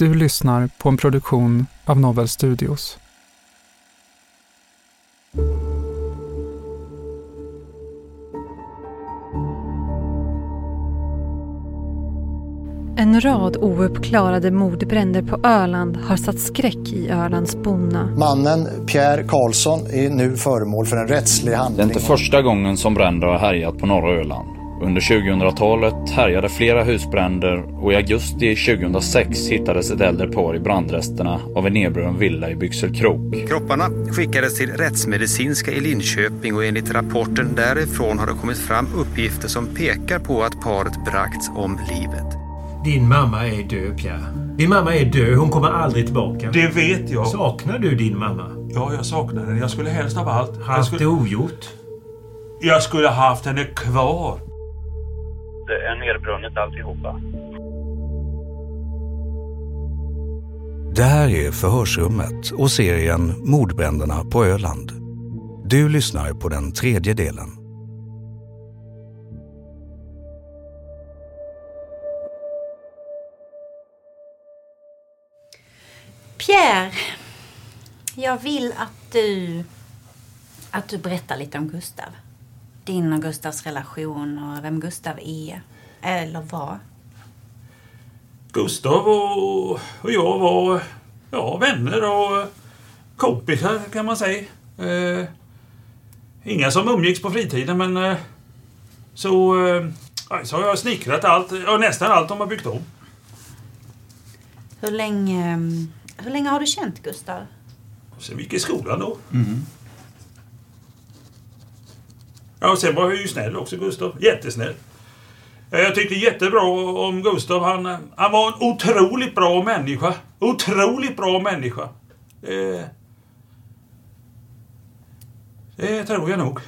Du lyssnar på en produktion av Novel Studios. En rad ouppklarade mordbränder på Öland har satt skräck i Ölands bonna. Mannen Pierre Karlsson är nu föremål för en rättslig Det är handling. inte första gången som bränder har härjat på norra Öland. Under 2000-talet härjade flera husbränder och i augusti 2006 hittades ett äldre par i brandresterna av en nedbrunnen villa i Byxelkrok. Kropparna skickades till rättsmedicinska i Linköping och enligt rapporten därifrån har det kommit fram uppgifter som pekar på att paret bragts om livet. Din mamma är död, Pierre. Din mamma är död. Hon kommer aldrig tillbaka. Det vet jag. Saknar du din mamma? Ja, jag saknar henne. Jag skulle helst av allt... Jag Haft det skulle, ogjort? jag skulle ha haft henne kvar. Det är nedbrunnet alltihopa. Det här är Förhörsrummet och serien Mordbränderna på Öland. Du lyssnar på den tredje delen. Pierre, jag vill att du, att du berättar lite om Gustav. Din och Gustavs relation och vem Gustav är. Eller var. Gustav och, och jag var ja, vänner och kompisar kan man säga. Eh, inga som umgicks på fritiden men eh, så, eh, så har jag snickrat allt, ja, nästan allt de har byggt om. Hur länge, hur länge har du känt Gustav? Sen vi gick i skolan då. Ja, och sen var jag ju snäll också, Gustav. Jättesnäll. Jag tyckte jättebra om Gustav. Han, han var en otroligt bra människa. Otroligt bra människa. Eh, det tror jag nog.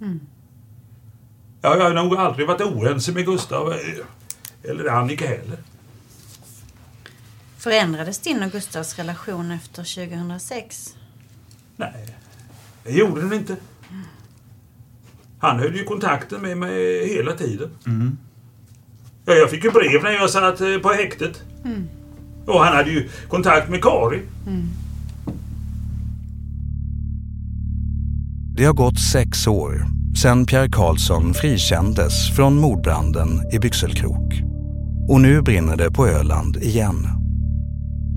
Mm. Ja, jag har nog aldrig varit oense med Gustav. eh, Eller Annika heller. Förändrades din och Gustavs relation efter 2006? Nej, det gjorde den inte. Han höll ju kontakten med mig hela tiden. Ja, jag fick ju brev när jag satt eh, på häktet. Mm. Och han hade ju kontakt med Karin. Det har gått sex år sedan Pierre Karlsson frikändes från mordbranden i Byxelkrok. Och nu brinner det på Öland igen.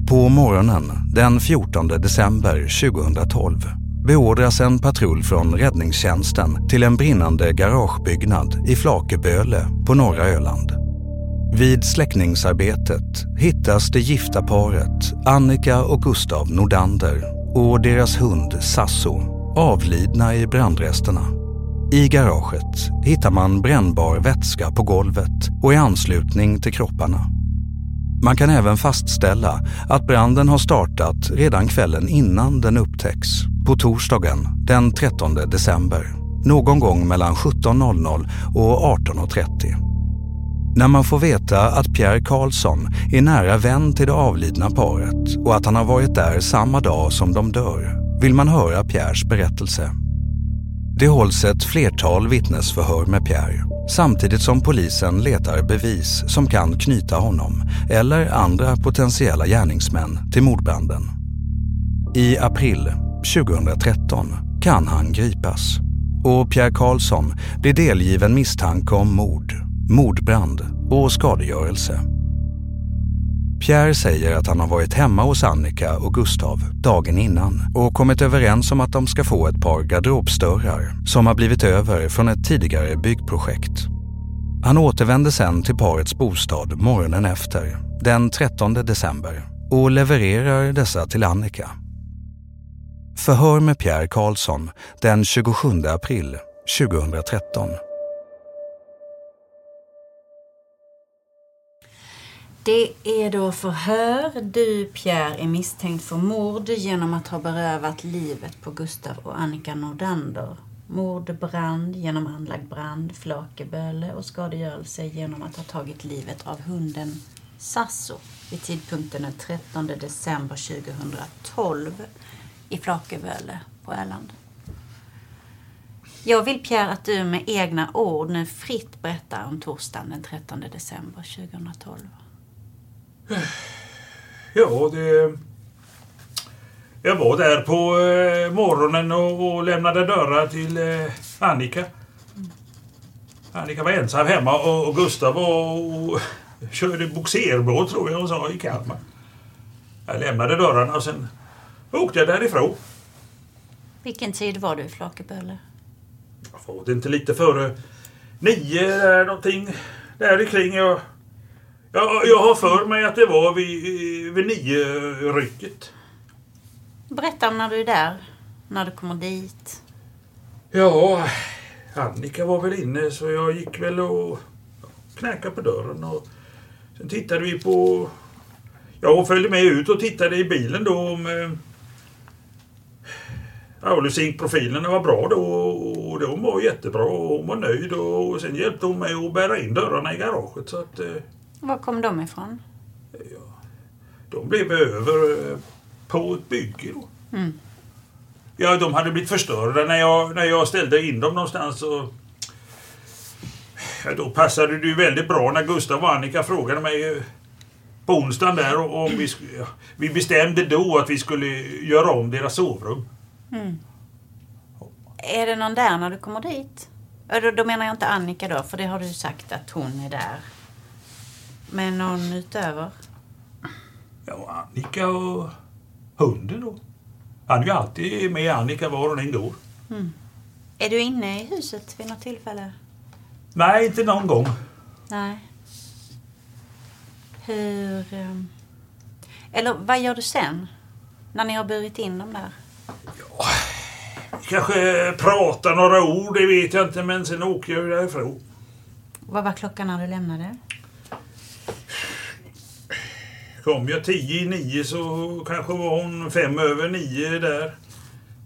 På morgonen den 14 december 2012 beordras en patrull från räddningstjänsten till en brinnande garagebyggnad i Flakeböle på norra Öland. Vid släckningsarbetet hittas det gifta paret Annika och Gustav Nordander och deras hund Sasso avlidna i brandresterna. I garaget hittar man brännbar vätska på golvet och i anslutning till kropparna. Man kan även fastställa att branden har startat redan kvällen innan den upptäcks, på torsdagen den 13 december, någon gång mellan 17.00 och 18.30. När man får veta att Pierre Karlsson är nära vän till det avlidna paret och att han har varit där samma dag som de dör vill man höra Pierres berättelse. Det hålls ett flertal vittnesförhör med Pierre samtidigt som polisen letar bevis som kan knyta honom eller andra potentiella gärningsmän till mordbranden. I april 2013 kan han gripas och Pierre Karlsson blir delgiven misstanke om mord mordbrand och skadegörelse. Pierre säger att han har varit hemma hos Annika och Gustav dagen innan och kommit överens om att de ska få ett par garderobsdörrar som har blivit över från ett tidigare byggprojekt. Han återvänder sen till parets bostad morgonen efter, den 13 december och levererar dessa till Annika. Förhör med Pierre Karlsson den 27 april 2013. Det är då förhör. Du, Pierre, är misstänkt för mord genom att ha berövat livet på Gustav och Annika Nordander. Mordbrand genom anlagd brand, flakeböle och skadegörelse genom att ha tagit livet av hunden Sasso vid tidpunkten den 13 december 2012 i Flakeböle på Öland. Jag vill Pierre att du med egna ord nu fritt berättar om torsdagen den 13 december 2012. Ja, det... Jag var där på eh, morgonen och, och lämnade dörrar till eh, Annika. Annika var ensam hemma och, och Gustav var och körde boxerbåt tror jag hon sa i Kalmar. Jag lämnade dörrarna och sen åkte jag därifrån. Vilken tid var du i Flakeböle? Var det inte lite före nio där någonting där kring jag jag, jag har för mig att det var vid, vid nio-rycket. Berätta om när du är där. När du kommer dit. Ja, Annika var väl inne så jag gick väl och knackade på dörren. Och sen tittade vi på... Ja, hon följde med ut och tittade i bilen då om... Eh, Auluzinkprofilerna var bra då och de var jättebra och hon var nöjd och sen hjälpte hon mig att bära in dörrarna i garaget så att... Var kom de ifrån? Ja, de blev över eh, på ett bygge då. Mm. Ja, de hade blivit förstörda när jag, när jag ställde in dem någonstans. Och, ja, då passade det ju väldigt bra när Gustav och Annika frågade mig eh, på onsdagen där om vi, ja, vi bestämde då att vi skulle göra om deras sovrum. Mm. Är det någon där när du kommer dit? Då menar jag inte Annika då, för det har du sagt att hon är där. Med någon utöver? Ja, Annika och hunden då. Han är ju alltid med Annika var hon än går. Mm. Är du inne i huset vid något tillfälle? Nej, inte någon gång. Nej. Hur... Ehm, eller vad gör du sen? När ni har burit in dem där? Ja, kanske pratar några ord, det vet jag inte, men sen åker jag därifrån. Vad var klockan när du lämnade? Kom jag tio i nio så kanske var hon fem över nio där.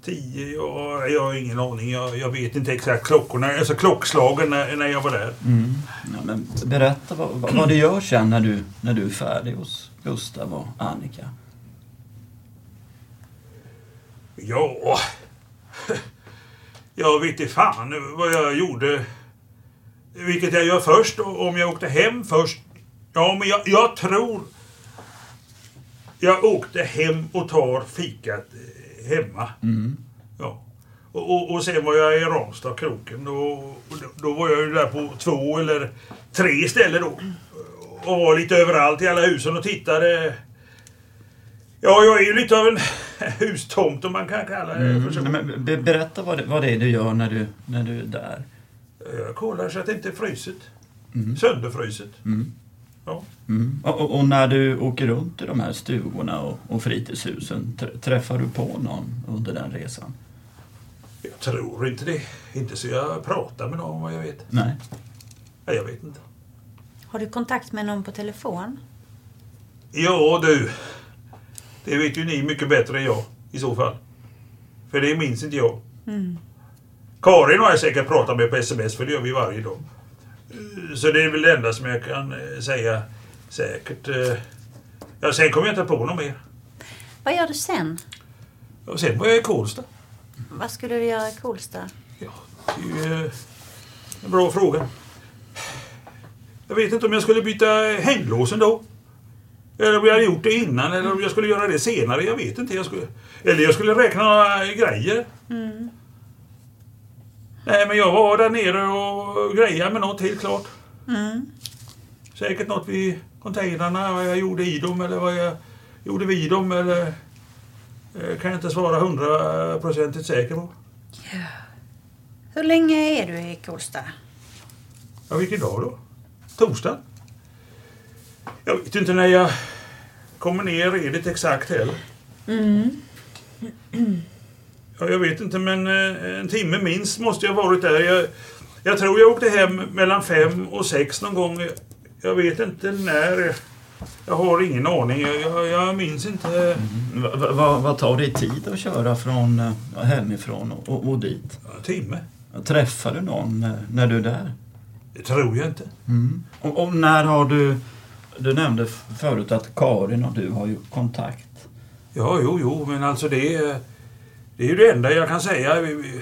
Tio, ja, jag har ingen aning. Jag, jag vet inte exakt klockorna, alltså klockslagen när, när jag var där. Mm. Ja, men berätta vad, vad, vad du gör sen när du, när du är färdig hos Gustav och Annika. Ja... Jag vet inte fan vad jag gjorde. Vilket jag gör först. Om jag åkte hem först. Ja, men jag, jag tror jag åkte hem och tar fikat eh, hemma. Mm. Ja. Och, och, och, sen var jag i Ramstad, kroken. Och, och då var jag ju där på två eller tre ställen då. Och var lite överallt i alla husen och tittade. Ja, jag är ju lite av en hustomt om man kan kalla det mm. för så. Men, berätta vad det, vad det är du gör när du, när du är där. Jag kollar så att det inte är fryset. Mm. Sönderfryset. Mm. Ja. Mm. Och, och, när du åker runt i de här stugorna och, och fritidshusen, träffar du på någon under den resan? Jag tror inte det. Inte så jag pratar med någon vad jag vet. Nej. Nej, jag vet inte. Har du kontakt med någon på telefon? Ja du. Det vet ju ni mycket bättre än jag i så fall. För det minns inte jag. Mm. Karin har jag säkert pratat med på sms för det gör vi varje dag. Så det är väl det enda som jag kan eh, säga säkert. eh. Ja, sen kommer jag inte på något mer. Vad gör du sen? Och sen var jag i Kolsta. Vad skulle du göra i Kolsta? Det är ju, eh, en bra fråga. Jag vet inte om jag skulle byta hänglåsen då. Eller om jag hade gjort det innan eller om jag skulle göra det senare. Jag vet inte. Jag skulle, eller jag skulle räkna några grejer. Mm. Nej, men jag var där nere och grejade med något helt klart. Mm. Säkert något vid containrarna, vad jag gjorde i dem eller vad jag gjorde vid dem eller eh, kan jag inte svara hundraprocentigt säker på. Hur länge är du i Kolsta? Ja, vilken dag då? Torsdag? Jag vet inte när jag kommer ner redigt exakt heller. Mm. Ja, jag vet inte, men eh, en timme minst måste jag varit där. Jag, jag tror jag åkte hem mellan fem och sex någon gång. Jag, vet inte när. Jag har ingen aning. Jag, jag, jag minns inte. Va- va- va- Vad tar det tid att köra från eh, hemifrån och, och, dit? En timme. Träffar du någon eh, när du är där? Det tror jag inte. Mm. Och, och när har du... Du nämnde förut att Karin och du har ju kontakt. Ja, jo, jo, men alltså det är, det är ju det enda jag kan säga. Vi, vi,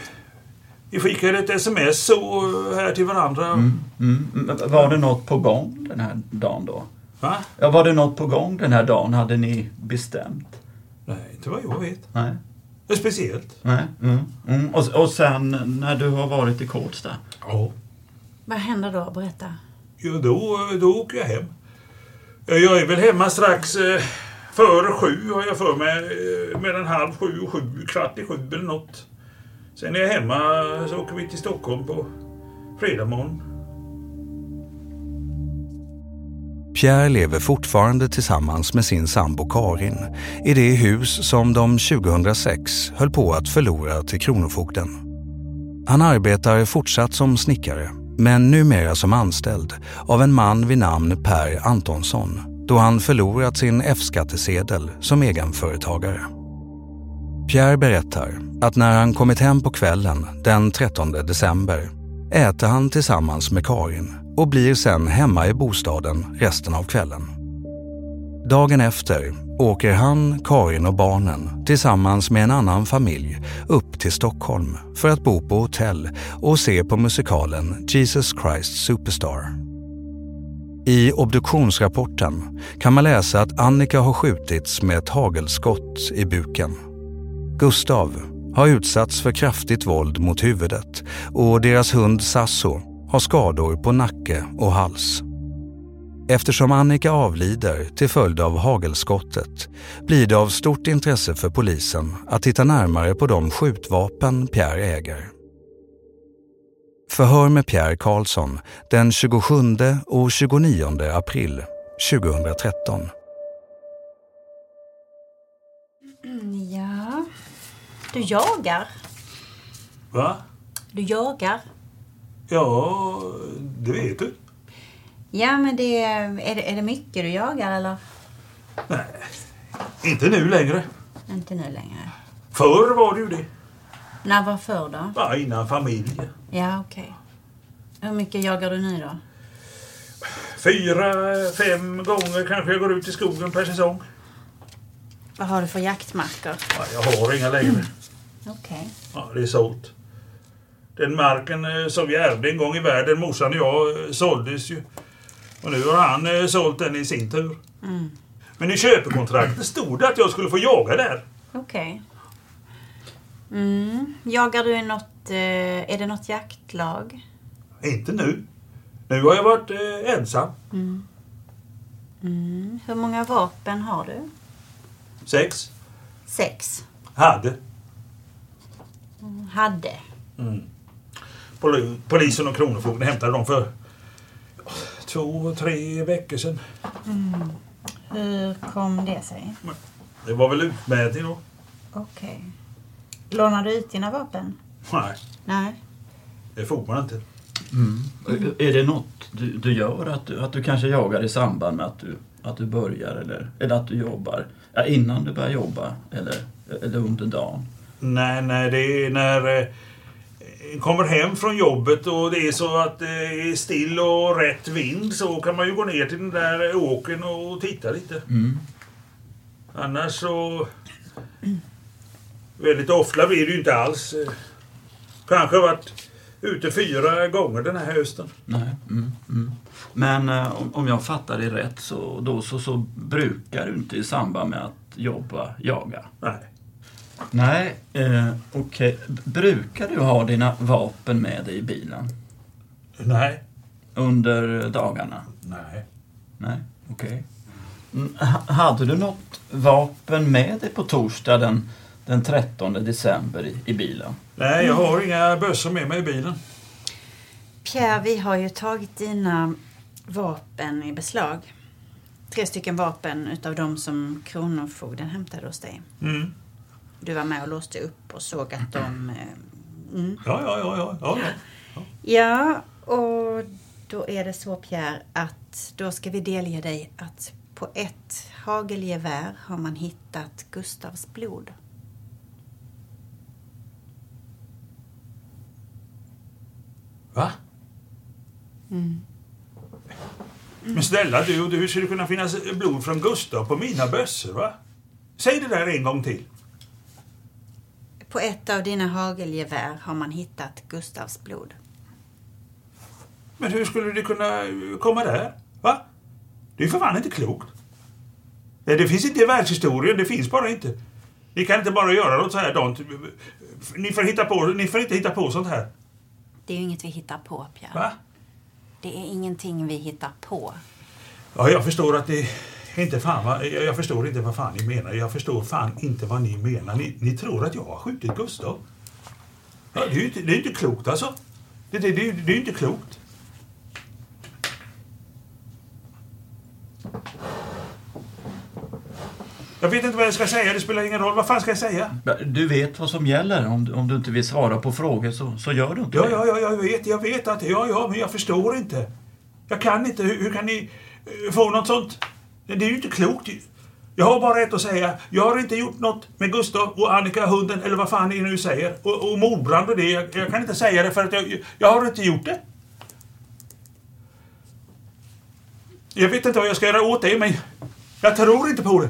vi skickade ett sms och här till varandra. Mm. Mm. Men Var det något på gång den här dagen då? Va? Ja, var det något på gång den här dagen? Hade ni bestämt? Nej, inte vad jag vet. Nej. Det är speciellt. Nej. Mm. Mm. Och, och sen när du har varit i Kolsta? Ja. Vad händer då? Berätta. Ja, då, då åker jag hem. Jag är väl hemma strax eh, före sju har jag för mig. Eh, Mellan halv sju och sju, kvart i sju eller något. Sen är jag hemma så åker vi till Stockholm på fredag morgon. Pierre lever fortfarande tillsammans med sin sambo Karin i det hus som de 2006 höll på att förlora till Kronofogden. Han arbetar fortsatt som snickare, men numera som anställd av en man vid namn Per Antonsson då han förlorat sin F-skattesedel som egenföretagare. Pierre berättar att när han kommit hem på kvällen den 13 december äter han tillsammans med Karin och blir sen hemma i bostaden resten av kvällen. Dagen efter åker han, Karin och barnen tillsammans med en annan familj upp till Stockholm för att bo på hotell och se på musikalen Jesus Christ Superstar. I obduktionsrapporten kan man läsa att Annika har skjutits med ett hagelskott i buken. Gustav har utsatts för kraftigt våld mot huvudet och deras hund Sasso har skador på nacke och hals. Eftersom Annika avlider till följd av hagelskottet blir det av stort intresse för polisen att titta närmare på de skjutvapen Pierre äger. Förhör med Pierre Karlsson den 27 och 29 april 2013. Mm, Ja. Du jagar. Va? Du jagar. Ja, det vet du. Ja, men det är, det, är det mycket du jagar eller? Nej, inte nu längre. Inte nu längre. Förr var det ju det. När var förr då? Ja, innan familj. Ja, okej. Hur mycket jagar du nu då? Fyra, fem gånger kanske jag går ut i skogen per säsong. Vad har du för jaktmarker? Ja, jag har inga längre. Okej. Ja, det är sålt. Den marken eh, som vi ärvde en gång i världen, morsan och jag, eh, såldes ju. Och nu har han eh, sålt den i sin tur. Mm. Men i köpekontraktet stod det att jag skulle få jaga där. Okej. Mm. Jagar du i något... Eh, är det något jaktlag? Inte nu. Nu har jag varit eh, ensam. Mm. Mm. Hur många vapen har du? Sex. Sex. Hade. Hade. Mm. Pol- Polisen och Kronofogden hämtade dem för två, tre veckor sedan. Mm. Hur kom det sig? Det var väl utmätning då? Okej. Lånar du ut dina vapen? Nej, Nej. det får man inte. Mm. Är det något du, du gör? Att du, att du kanske jagar i samband med att du, att du börjar eller, eller att du jobbar? Ja, innan du börjar jobba eller, eller under dagen? Nej, nej, det är när... eh, kommer hem från jobbet och det är så att det är still och rätt vind så kan man ju gå ner till den där åken och titta lite. Mm. Annars så... Väldigt ofta blir det ju inte alls. Kanske varit ute fyra gånger den här hösten. Nej. Mm, mm. Men eh, om, jag fattar det rätt så, då, så, så brukar du inte i samband med att jobba jaga? Nej. Nej, eh, okej. Brukar du ha dina vapen med dig i bilen? Nej. Under dagarna? Nej. Nej, okej. Mm, ha- hade du något vapen med dig på torsdag den, den 13 december i, i bilen? Nej, jag har inga bössor med mig i bilen. Pierre, vi har ju tagit dina vapen i beslag. Tre stycken vapen utav de som Kronofogden hämtade hos dig. Mm. Du var med och låste upp och såg att de... eh, Mm. Ja, ja, ja, ja, ja, ja. Ja, och då är det så Pierre att då ska vi delge dig att på ett hagelgevär har man hittat Gustavs blod. Va? Mm. Men snälla du, hur ska det kunna finnas blod från Gustav på mina bössor va? Säg det där en gång till. På ett av dina hagelgevär har man hittat Gustavs blod. Men hur skulle det kunna komma där? Va? Det är för fan inte klokt. Det finns inte i världshistorien, det finns bara inte. Ni kan inte bara göra något så här dant. Ni får, hitta på, ni får inte hitta på sånt här. Det är ju inget vi hittar på, Pierre. Va? Det är ingenting vi hittar på. Ja, jag förstår att det inte fan jag jag förstår inte vad fan ni menar. Jag förstår fan inte vad ni menar. Ni, ni tror att jag har skjutit Gustav. Ja, det är ju inte, det är inte klokt alltså. Det, det, det, det är ju inte klokt. Jag vet inte vad jag ska säga, det spelar ingen roll. Vad fan ska jag säga? Du vet vad som gäller. Om, du- om du inte vill svara på frågor så, så gör du inte Ja, det. ja, ja, jag vet, jag vet att, ja, ja, men jag förstår inte. Jag kan inte, hur, hur kan ni eh, få något sånt? Det är ju inte klokt. Jag har bara rätt att säga, jag har inte gjort något med Gustav och Annika, hunden, eller vad fan ni nu säger. Och, och mordbrand och det, jag, jag kan inte säga det för att jag, jag har inte gjort det. Jag vet inte vad jag ska göra åt det, men jag tror inte på det.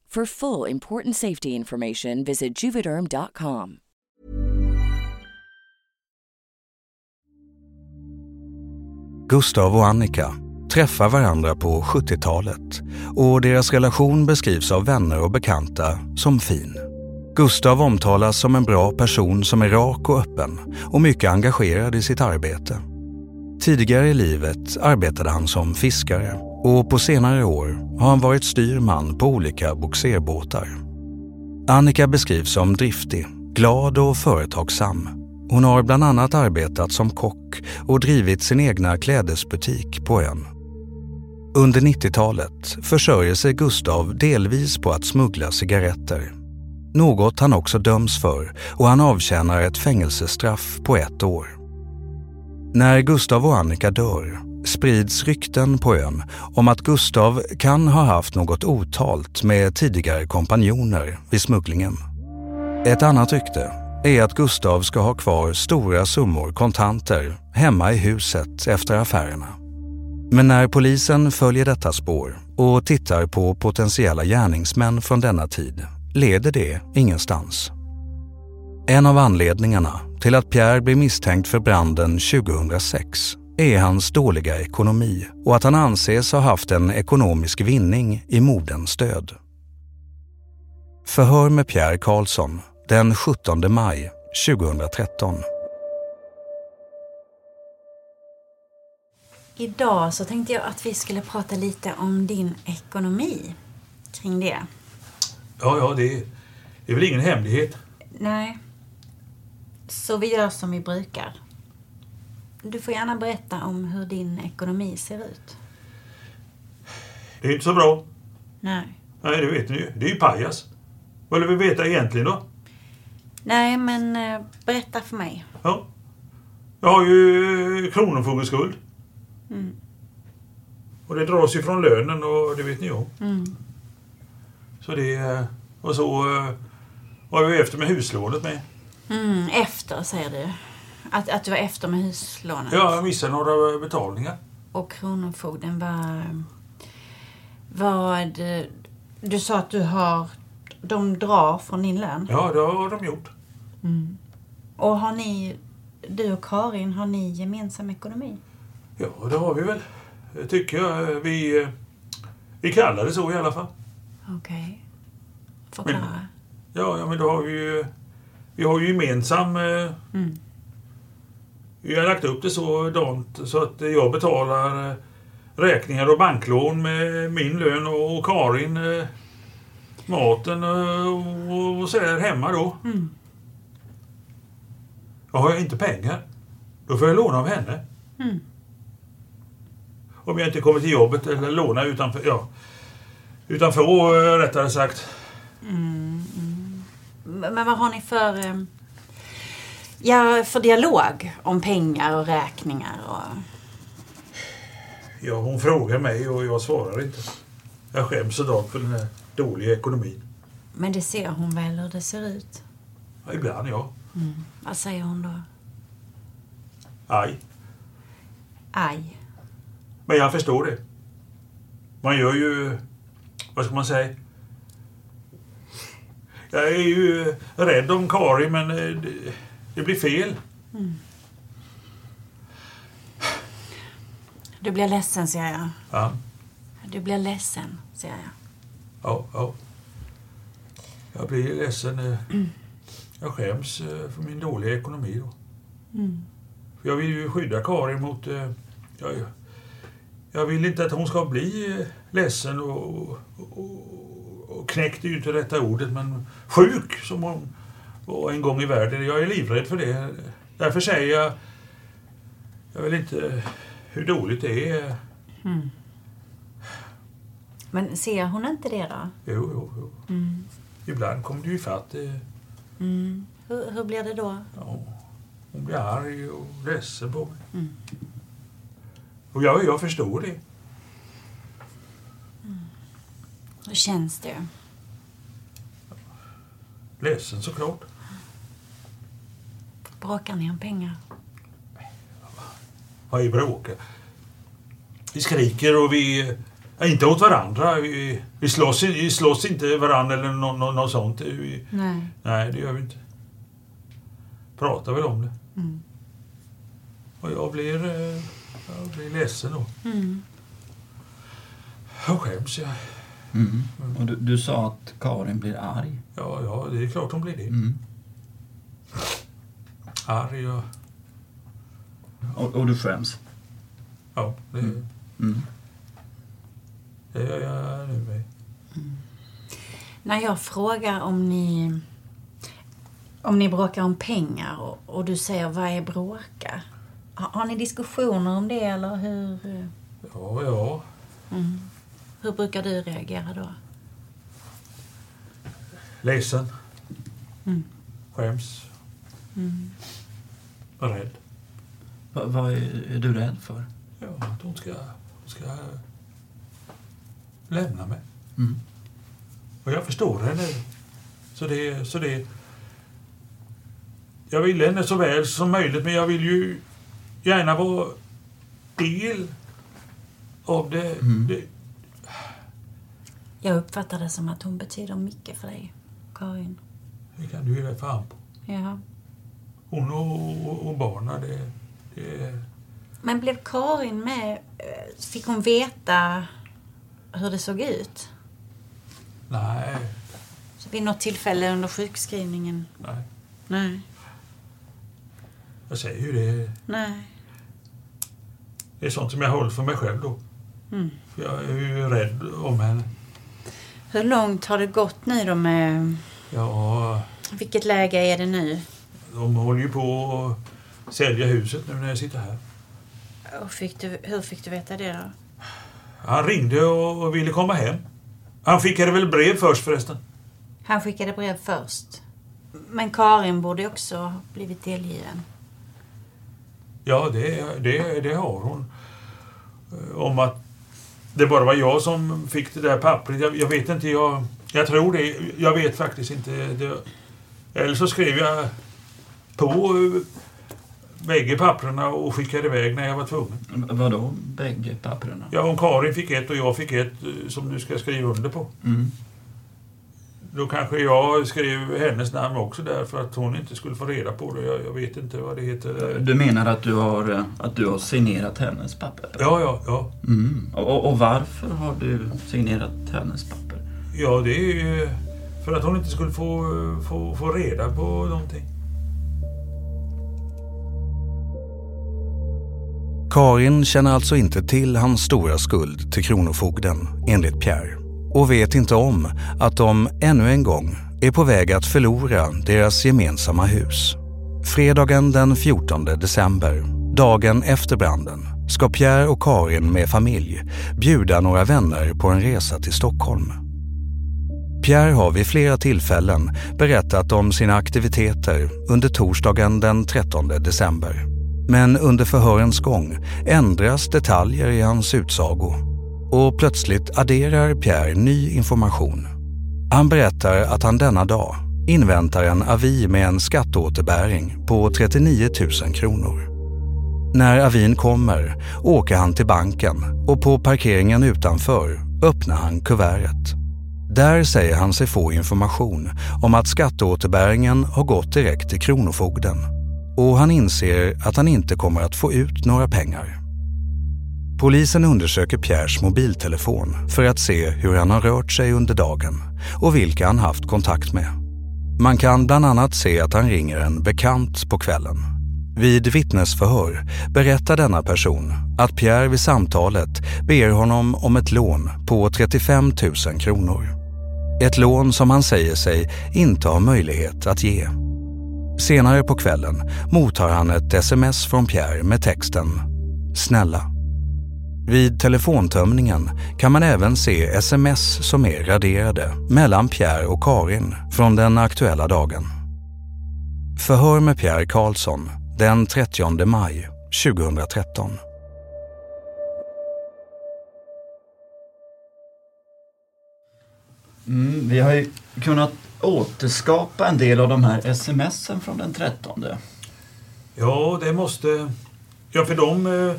For full important safety information, visit juvederm.com. Gustav och Annika träffar varandra på 70-talet och deras relation beskrivs av vänner och bekanta som fin. Gustav omtalas som en bra person som är rak och öppen och mycket engagerad i sitt arbete. Tidigare i livet arbetade han som fiskare och på senare år har han varit styrman på olika boxerbåtar. Annika beskrivs som driftig, glad och företagsam. Hon har bland annat arbetat som kock och drivit sin egna klädesbutik på ön. Under 90-talet försörjer sig Gustav delvis på att smuggla cigaretter. Något han också döms för och han avtjänar ett fängelsestraff på ett år. När Gustav och Annika dör sprids rykten på ön om att Gustav kan ha haft något otalt med tidigare kompanjoner vid smugglingen. Ett annat rykte är att Gustav ska ha kvar stora summor kontanter hemma i huset efter affärerna. Men när polisen följer detta spår och tittar på potentiella gärningsmän från denna tid leder det ingenstans. En av anledningarna till att Pierre blir misstänkt för branden 2006 är hans dåliga ekonomi och att han anses ha haft en ekonomisk vinning i moderns död. Förhör med Pierre Karlsson den 17 maj 2013. Idag så tänkte jag att vi skulle prata lite om din ekonomi. Kring det. Ja, ja, det är, det är väl ingen hemlighet. Nej. Så vi gör som vi brukar. Du får gärna berätta om hur din ekonomi ser ut. Det är inte så bra. Nej. Nej, det vet ni ju. Det är ju pajas. Vad vill vi veta egentligen då? Nej, men eh, berätta för mig. Ja. Jag har ju kronofogdeskuld. Mm. Och det dras ju från lönen och det vet ni om. Mm. Så det... eh, Och så eh, var jag efter med huslånet med. Mm, efter, säger du. Att, att du var efter med huslånet. Ja, jag missade några betalningar. Och Kronofogden var... Vad... Du sa att du har... De drar från din lön. Ja, det har de gjort. Mm. Och har ni... Du och Karin, har ni gemensam ekonomi? Ja, det har vi väl. Tycker jag. Vi, vi kallar det så i alla fall. Okej. Förklara. Ja, ja men då har vi ju... Vi har ju gemensam... eh, Mm. Vi har lagt upp det så dant så att jag betalar eh, räkningar och banklån med min lön och Karin eh, maten eh, och, och så där hemma då. Mm. Jag har jag inte pengar, då får jag låna av henne. Mm. Om jag inte kommer till jobbet eller låna utanför, ja, utanför rättare sagt. Mm, mm. Men vad har ni för... Ja, för dialog om pengar och räkningar och... Ja, hon frågar mig och jag svarar inte. Jag skäms idag för den här dåliga ekonomin. Men det ser hon väl hur det ser ut? Ja, ibland ja. Mm. Vad säger hon då? Aj. Aj. Men jag förstår det. Man gör ju... Vad ska man säga? Jag är ju rädd om Kari, men eh, det, det blir fel. Mm. Du blir ledsen, ser jag. Ja, Du blir ledsen, ser jag. ja, ja. Jag blir ledsen. eh, Jag skäms eh, för min dåliga ekonomi då. Mm. Jag vill ju skydda Karin mot... eh, Jag, jag vill inte att hon ska bli ledsen och, och, och knäckt är ju inte rätta ordet, men sjuk som hon var en gång i världen. Jag är livrädd för det. Därför säger jag... Jag vill inte hur dåligt det är. Mm. Men ser hon inte det då? Jo, jo, jo. Mm. Ibland kommer det ju ifatt. Mm. Hur, hur blir det då? Ja, hon blir arg och ledsen på mig. Mm. Och jag, jag förstår det. Hur känns det? Ledsen såklart. Bråkar ni om pengar? Vad är bråka? Vi skriker och vi... Ja, inte åt varandra. Vi, vi, slåss, vi slåss inte varandra eller något nå, nå sånt. Vi, Nej. nej, det gör vi inte. Pratar väl om det. Mm. Och jag blir, eh, jag blir ledsen då. Mm. Jag skäms. Jag. Mm. Och du, du sa att Karin blir arg. Ja, ja, det är klart hon blir det. Mm. Arg och... Och, och du skäms? Ja, det, Mm. det gör jag nu med. När jag frågar om ni om ni bråkar om pengar och, och du säger vad är bråka? Har, har ni diskussioner om det eller hur? Ja, ja. Mm. Hur brukar du reagera då? Ledsen. Mm. Skäms. Mm. Och rädd. Va, vad är, är du rädd för? Ja, att hon ska, hon ska lämna mig. Mm. Och jag förstår henne. Så det, så det... Jag vill henne så väl som möjligt, men jag vill ju gärna vara del av det. det Jag uppfattar det som att hon betyder mycket för dig, Karin. det kan du ge dig fan på. Ja. Hon och, och, och barnen, det, det... Men blev Karin med? eh, Fick hon veta hur det såg ut? Nej, Så vid något tillfälle under sjukskrivningen? nej. Nej. Jag säger ju det. Nej. Det är sånt som jag håller för mig själv då. Mm. För jag är ju rädd om henne. Hur långt har det gått nu då med... Ja, Vilket läge är det nu? De håller ju på att sälja huset nu när jag sitter här. Och fick du, hur fick du veta det då? Han ringde och och ville komma hem. Han skickade väl brev först förresten. Han skickade brev först. Men Karin borde också ha blivit delgiven. Ja, det, det, det har hon. Eh, Om att det bara var jag som fick det där pappret. Jag, jag vet inte, jag, jag tror det. Jag vet faktiskt inte. Det, eller så skrev jag på eh, bägge papperna och skickade iväg när jag var tvungen. Vadå bägge papperna? Ja, om Karin fick ett och jag fick ett eh, som du ska skriva under på. Mm. Då kanske jag skrev hennes namn också där för att hon inte skulle få reda på det. Jag, jag vet inte vad det heter. Du menar att du har, eh, att du har signerat hennes papper? Ja, ja, ja. Mm. Och, och varför har du signerat hennes papper? Ja, det är ju för att hon inte skulle få, få, få reda på någonting. Karin känner alltså inte till hans stora skuld till Kronofogden, enligt Pierre. Och vet inte om att de ännu en gång är på väg att förlora deras gemensamma hus. Fredagen den 14 december, dagen efter branden, ska Pierre och Karin med familj bjuda några vänner på en resa till Stockholm. Pierre har vid flera tillfällen berättat om sina aktiviteter under torsdagen den 13 december. Men under förhörens gång ändras detaljer i hans utsago och plötsligt adderar Pierre ny information. Han berättar att han denna dag inväntar en avi med en skatteåterbäring på 39 000 kronor. När avin kommer åker han till banken och på parkeringen utanför öppnar han kuvertet. Där säger han sig få information om att skatteåterbäringen har gått direkt till Kronofogden och han inser att han inte kommer att få ut några pengar. Polisen undersöker Pierres mobiltelefon för att se hur han har rört sig under dagen och vilka han haft kontakt med. Man kan bland annat se att han ringer en bekant på kvällen. Vid vittnesförhör berättar denna person att Pierre vid samtalet ber honom om ett lån på 35 000 kronor. Ett lån som han säger sig inte ha möjlighet att ge. Senare på kvällen mottar han ett sms från Pierre med texten “Snälla”. Vid telefontömningen kan man även se sms som är raderade mellan Pierre och Karin från den aktuella dagen. Förhör med Pierre Karlsson den 30 maj 2013. Mm, vi har ju kunnat återskapa en del av de här smsen från den 13. Ja, det måste... Ja, för de eh,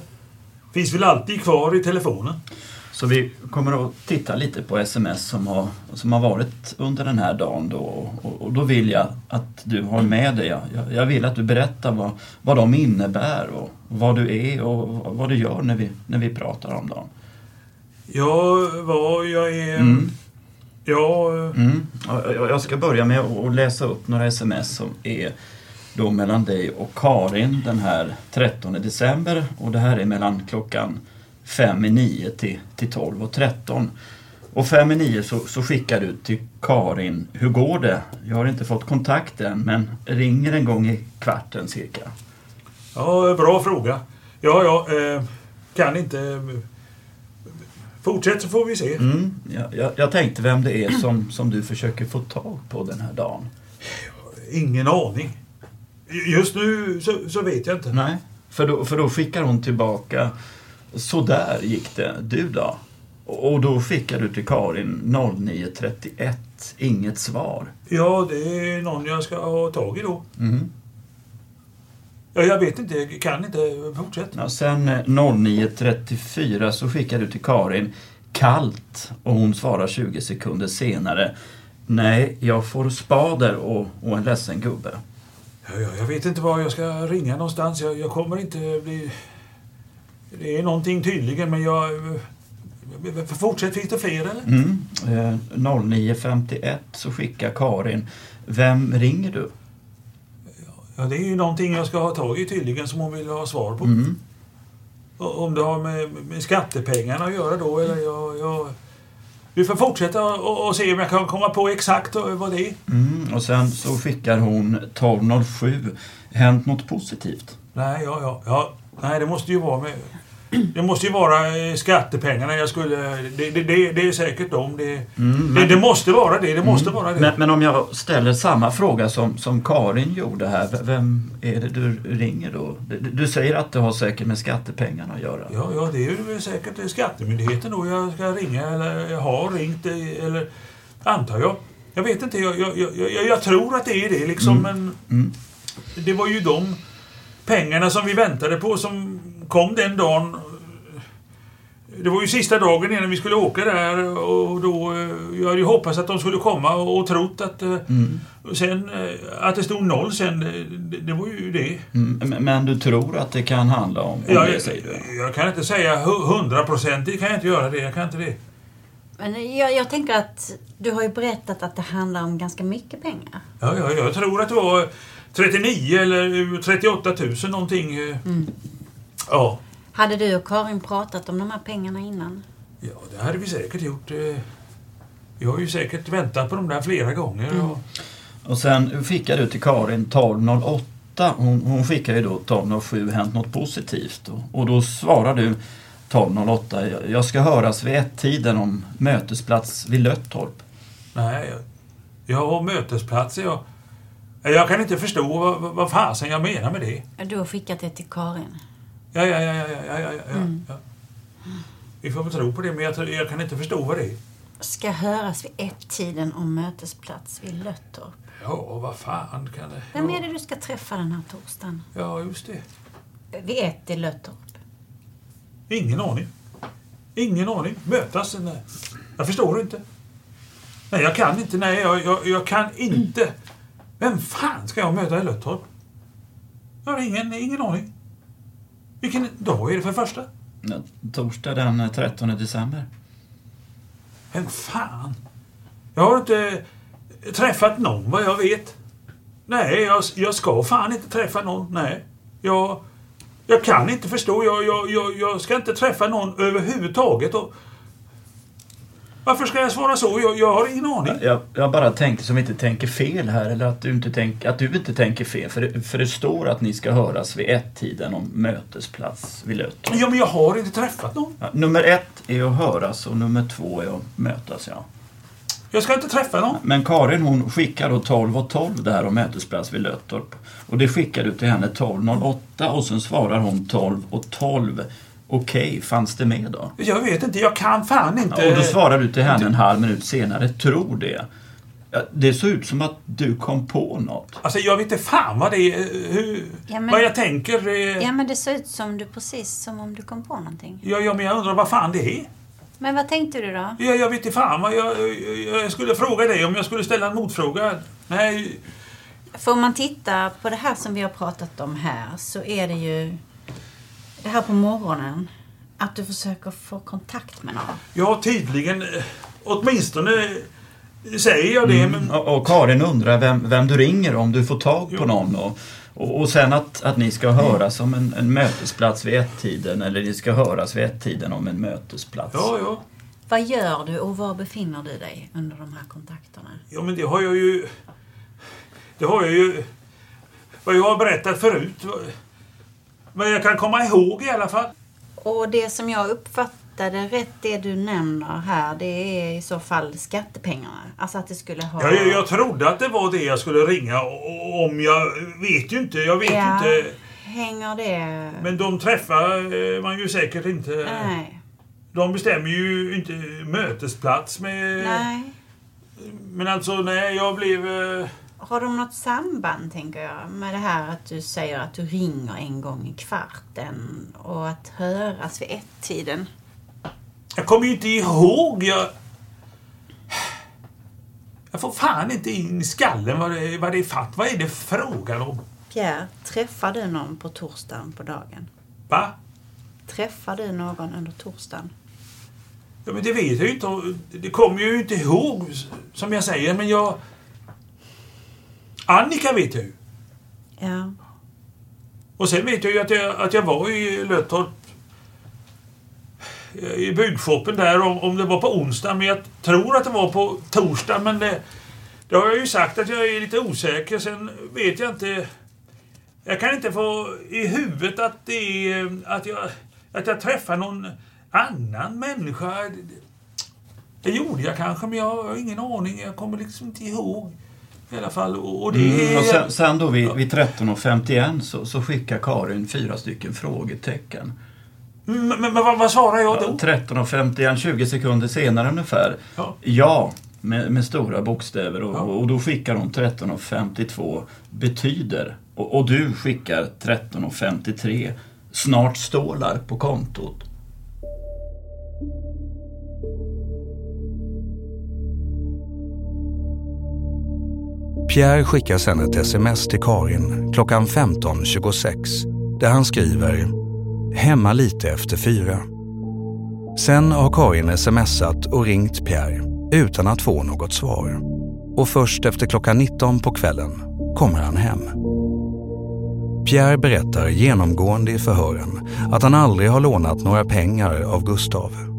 finns väl alltid kvar i telefonen. Så vi kommer att titta lite på sms som har, som har varit under den här dagen då. Och, och då vill jag att du har med dig, jag, jag vill att du berättar vad, vad de innebär och vad du är och vad du gör när vi, när vi pratar om dem. Ja, vad jag är... Mm. Ja... Mm. Jag ska börja med att läsa upp några sms som är då mellan dig och Karin den här 13 december och det här är mellan klockan 5 i 9 till, till 12 och 13. Och 5 i 9 så, så skickar du till Karin, hur går det? Jag har inte fått kontakt än men ringer en gång i kvarten cirka. Ja, bra fråga. Ja, ja, eh, kan inte... Eh, Fortsätt så får vi se. Mm, jag, jag, jag tänkte vem det är som, som du försöker få tag på den här dagen. Ingen aning. Just nu så, så vet jag inte. Nej, för då, för då skickar hon tillbaka Så där gick det. Du då? Och då skickar du till Karin 0931. Inget svar. Ja, det är någon jag ska ha tag i då. Mm. Ja, jag vet inte, jag kan inte fortsätta. Ja, sen eh, 09.34 så skickar du till Karin kallt och hon svarar 20 sekunder senare Nej, jag får spader och, och en ledsen gubbe. Ja, ja, jag vet inte var jag ska ringa någonstans. Jag, jag kommer inte bli... Det är någonting tydligen, men jag... Fortsätt, finns det fler eller? Mm. Eh, 09.51 så skickar Karin Vem ringer du? Ja, det är ju någonting jag ska ha tag i tydligen som hon vill ha svar på. Mm. Om det har med, med skattepengarna att göra då eller jag... jag vi får fortsätta och, och se om jag kan komma på exakt vad det är. Mm. Och sen så skickar hon 12.07 Hänt något positivt? Nej, ja, ja, ja. Nej, det måste ju vara med... Det måste ju vara eh, skattepengarna jag skulle... Det, det, det, det är säkert dem. Det, Mm, det, måste vara det. Det måste Mm. vara det. Men, men om jag ställer samma fråga som, som Karin gjorde här. Vem är det du ringer då? Du, säger att det har säkert med skattepengarna att göra. Ja, ja, det är ju säkert Skattemyndigheten då jag ska ringa eller jag har ringt eh, eller antar jag. Jag vet inte, jag, jag, jag, jag, jag tror att det är det liksom Mm. men Mm. det var ju de pengarna som vi väntade på som kom den dagen. Det var ju sista dagen innan vi skulle åka där och då, eh, jag hade ju hoppats att de skulle komma och, trott att eh, Mm. sen, eh, att det stod noll sen, det, det var ju det. Mm. Men, du tror att det kan handla om, om Jag, det säger du? jag kan inte säga hu- hundraprocentigt, kan jag inte göra det. Jag kan inte det. Men jag, jag tänker att du har ju berättat att det handlar om ganska mycket pengar. Ja, ja, jag tror att det var 39 eller 38 000 någonting. Mm. Ja, Hade du och Karin pratat om de här pengarna innan? ja, det hade vi säkert gjort. eh. Vi har ju säkert väntat på de där flera gånger. Mm. och- Och sen skickar du till Karin 1208. Hon, hon skickar ju då 1207 Hänt något positivt. Och, och då svarar du 1208. "Jag- Jag ska höras vid ett-tiden om mötesplats vid Löttorp. Nej, har mötesplatser. Jag, jag kan inte förstå vad, vad, vad fasen jag menar med det. Du har skickat det till Karin. Ja, ja, ja, ja, ja, ja, ja, Mm. ja. Vi får väl tro på det, men jag, jag kan inte förstå vad det är. Ska höras vid ett-tiden om mötesplats vid Löttorp. Ja, vad fan kan det... Vem är det du ska träffa den här torsdagen? Ja, just det. Vid ett i Löttorp. Ingen aning. Ingen aning. Mötas? Nej. Jag förstår inte. Nej, jag kan inte. Nej, jag, jag, jag kan inte. Vem fan ska jag möta i Löttorp? Jag har ingen, ingen aning. Vilken dag är det för första? Torsdag den 13 december. Men fan. Jag har inte träffat någon vad jag vet. Nej, jag, jag ska fan inte träffa någon. Nej. Jag, jag kan inte förstå. Jag, jag, jag, jag ska inte träffa någon överhuvudtaget. Och varför ska jag svara så? Jag, jag har ingen aning. Jag, jag bara tänkte som inte tänker fel här, eller att du inte, tänk, att du inte tänker fel. För det, för det står att ni ska höras vid ett-tiden om mötesplats vid Löttorp. Ja, men jag har inte träffat någon. Ja, nummer ett är att höras och nummer två är att mötas, ja. Jag ska inte träffa någon. Men Karin hon skickar då 12 och 12 det här om mötesplats vid Löttorp. Och det skickar du till henne 12.08 och sen svarar hon 12 och 12. Okej, okay, fanns det med då? Jag vet inte, jag kan fan inte... Ja, och då svarar du till henne en halv minut senare, tror det. Det såg ut som att du kom på något. Alltså jag vet inte fan vad det är, hur, Ja, men- vad jag tänker. eh, Ja, men det ser ut som du precis som om du kom på någonting. Ja, ja, men jag undrar vad fan det är. Men vad tänkte du då? Ja, jag vet inte fan vad jag, jag, jag skulle fråga dig om jag skulle ställa en motfråga. Nej, Får man titta på det här som vi har pratat om här så är det ju det här på morgonen. Att du försöker få kontakt med någon. ja tydligen, eh, åtminstone säger jag det. Mm. Men, Och, och Karin undrar vem, vem du ringer om du får tag på någon. Och, och, och sen att, att ni ska höras om en, en mötesplats vid ett-tiden eller ni ska höras vid ett-tiden om en mötesplats. ja, ja. Vad gör du och var befinner du dig under de här kontakterna? Ja, men det har jag ju... Det har jag ju... Vad jag har berättat förut. Vad jag kan komma ihåg i alla fall. Och det som jag uppfattade rätt, det du nämner här, det är i så fall skattepengarna. Alltså att det skulle ha... Ja, jag, jag trodde att det var det jag skulle ringa om jag... Vet ju inte. Jag vet Ja, inte. Hänger det... Men de träffar eh, man ju säkert inte. Nej. De bestämmer ju inte mötesplats med... Nej. Men alltså, nej, jag blev... Har de något samband, tänker jag, med det här att du säger att du ringer en gång i kvarten och att höras vid ett-tiden? Jag kommer ju inte ihåg. Jag... Jag får fan inte in i skallen vad det, vad det är fatt. Vad är det frågan om? Pierre, träffar du någon på torsdagen på dagen? Va? Träffar du någon under torsdagen? Ja, men det vet jag ju inte. Det kommer jag ju inte ihåg, som jag säger. Men jag... Annika vet jag ju. Ja. Och sen vet jag ju att jag, att jag var i Löttorp i byggshoppen där om, om det var på onsdag men jag tror att det var på torsdag men det, det har jag ju sagt att jag är lite osäker. Sen vet jag inte. Jag kan inte få i huvudet att det är att jag, att jag träffar någon annan människa. Det, det gjorde jag kanske men jag har ingen aning. Jag kommer liksom inte ihåg. I alla fall. Och, det Mm, och sen, sen då vid, vid 13.51 så, så skickar Karin fyra stycken frågetecken. Mm, Men, men vad, vad svarar jag då? 13.51, 20 sekunder senare ungefär. Ja. Ja, med, med stora bokstäver. Och, och då skickar hon 13.52 betyder. Och, och du skickar 13.53 snart stålar på kontot. Pierre skickar sedan ett sms till Karin klockan 15.26 där han skriver “Hemma lite efter fyra”. Sen har Karin smsat och ringt Pierre utan att få något svar. Och först efter klockan 19 på kvällen kommer han hem. Pierre berättar genomgående i förhören att han aldrig har lånat några pengar av Gustav.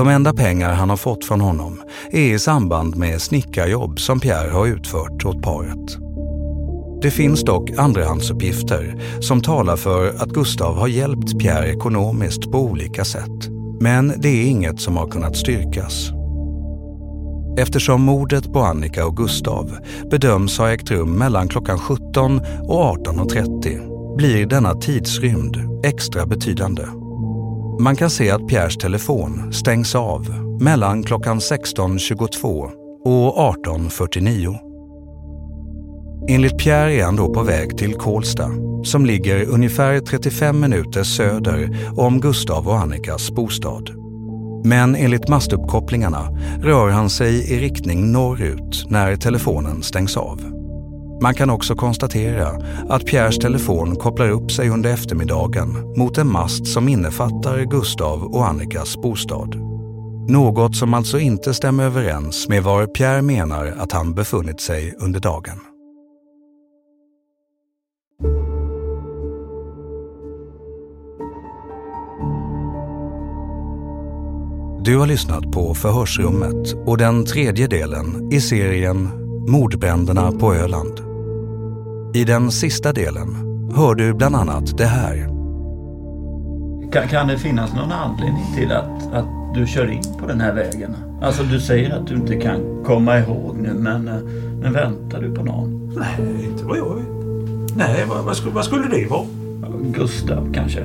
De enda pengar han har fått från honom är i samband med snickarjobb som Pierre har utfört åt paret. Det finns dock andrahandsuppgifter som talar för att Gustav har hjälpt Pierre ekonomiskt på olika sätt. Men det är inget som har kunnat styrkas. Eftersom mordet på Annika och Gustav bedöms ha ägt rum mellan klockan 17 och 18.30 blir denna tidsrymd extra betydande. Man kan se att Pierres telefon stängs av mellan klockan 16.22 och 18.49. Enligt Pierre är han då på väg till Kolsta som ligger ungefär 35 minuter söder om Gustav och Annikas bostad. Men enligt mastuppkopplingarna rör han sig i riktning norrut när telefonen stängs av. Man kan också konstatera att Pierres telefon kopplar upp sig under eftermiddagen mot en mast som innefattar Gustav och Annikas bostad. Något som alltså inte stämmer överens med var Pierre menar att han befunnit sig under dagen. Du har lyssnat på Förhörsrummet och den tredje delen i serien Mordbränderna på Öland. I den sista delen hör du bland annat det här. Kan, kan det finnas någon anledning till att, att du kör in på den här vägen? Alltså du säger att du inte kan komma ihåg nu men, eh, men väntar du på någon? Nej, inte vad jag vet. Nej, vad, vad, skulle, vad skulle det vara? Gustav kanske?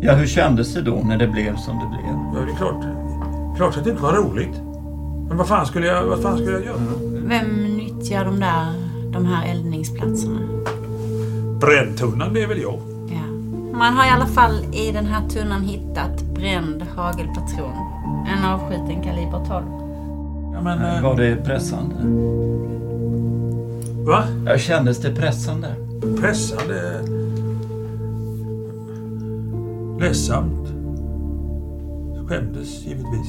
Ja, hur kändes det då när det blev som det blev? Ja, det är klart. Klart att det inte var roligt. Men vad fan skulle jag, vad fan skulle jag göra? Vem nyttjar de där, de här eldningsplatserna? Bränntunnan, det är väl jag. Ja. Man har i alla fall i den här tunnan hittat bränd hagelpatron. En avskjuten kaliber 12. Ja, men, eh, Var det pressande? Va? Ja, kändes det pressande? Pressande... Ledsamt. Skämdes givetvis.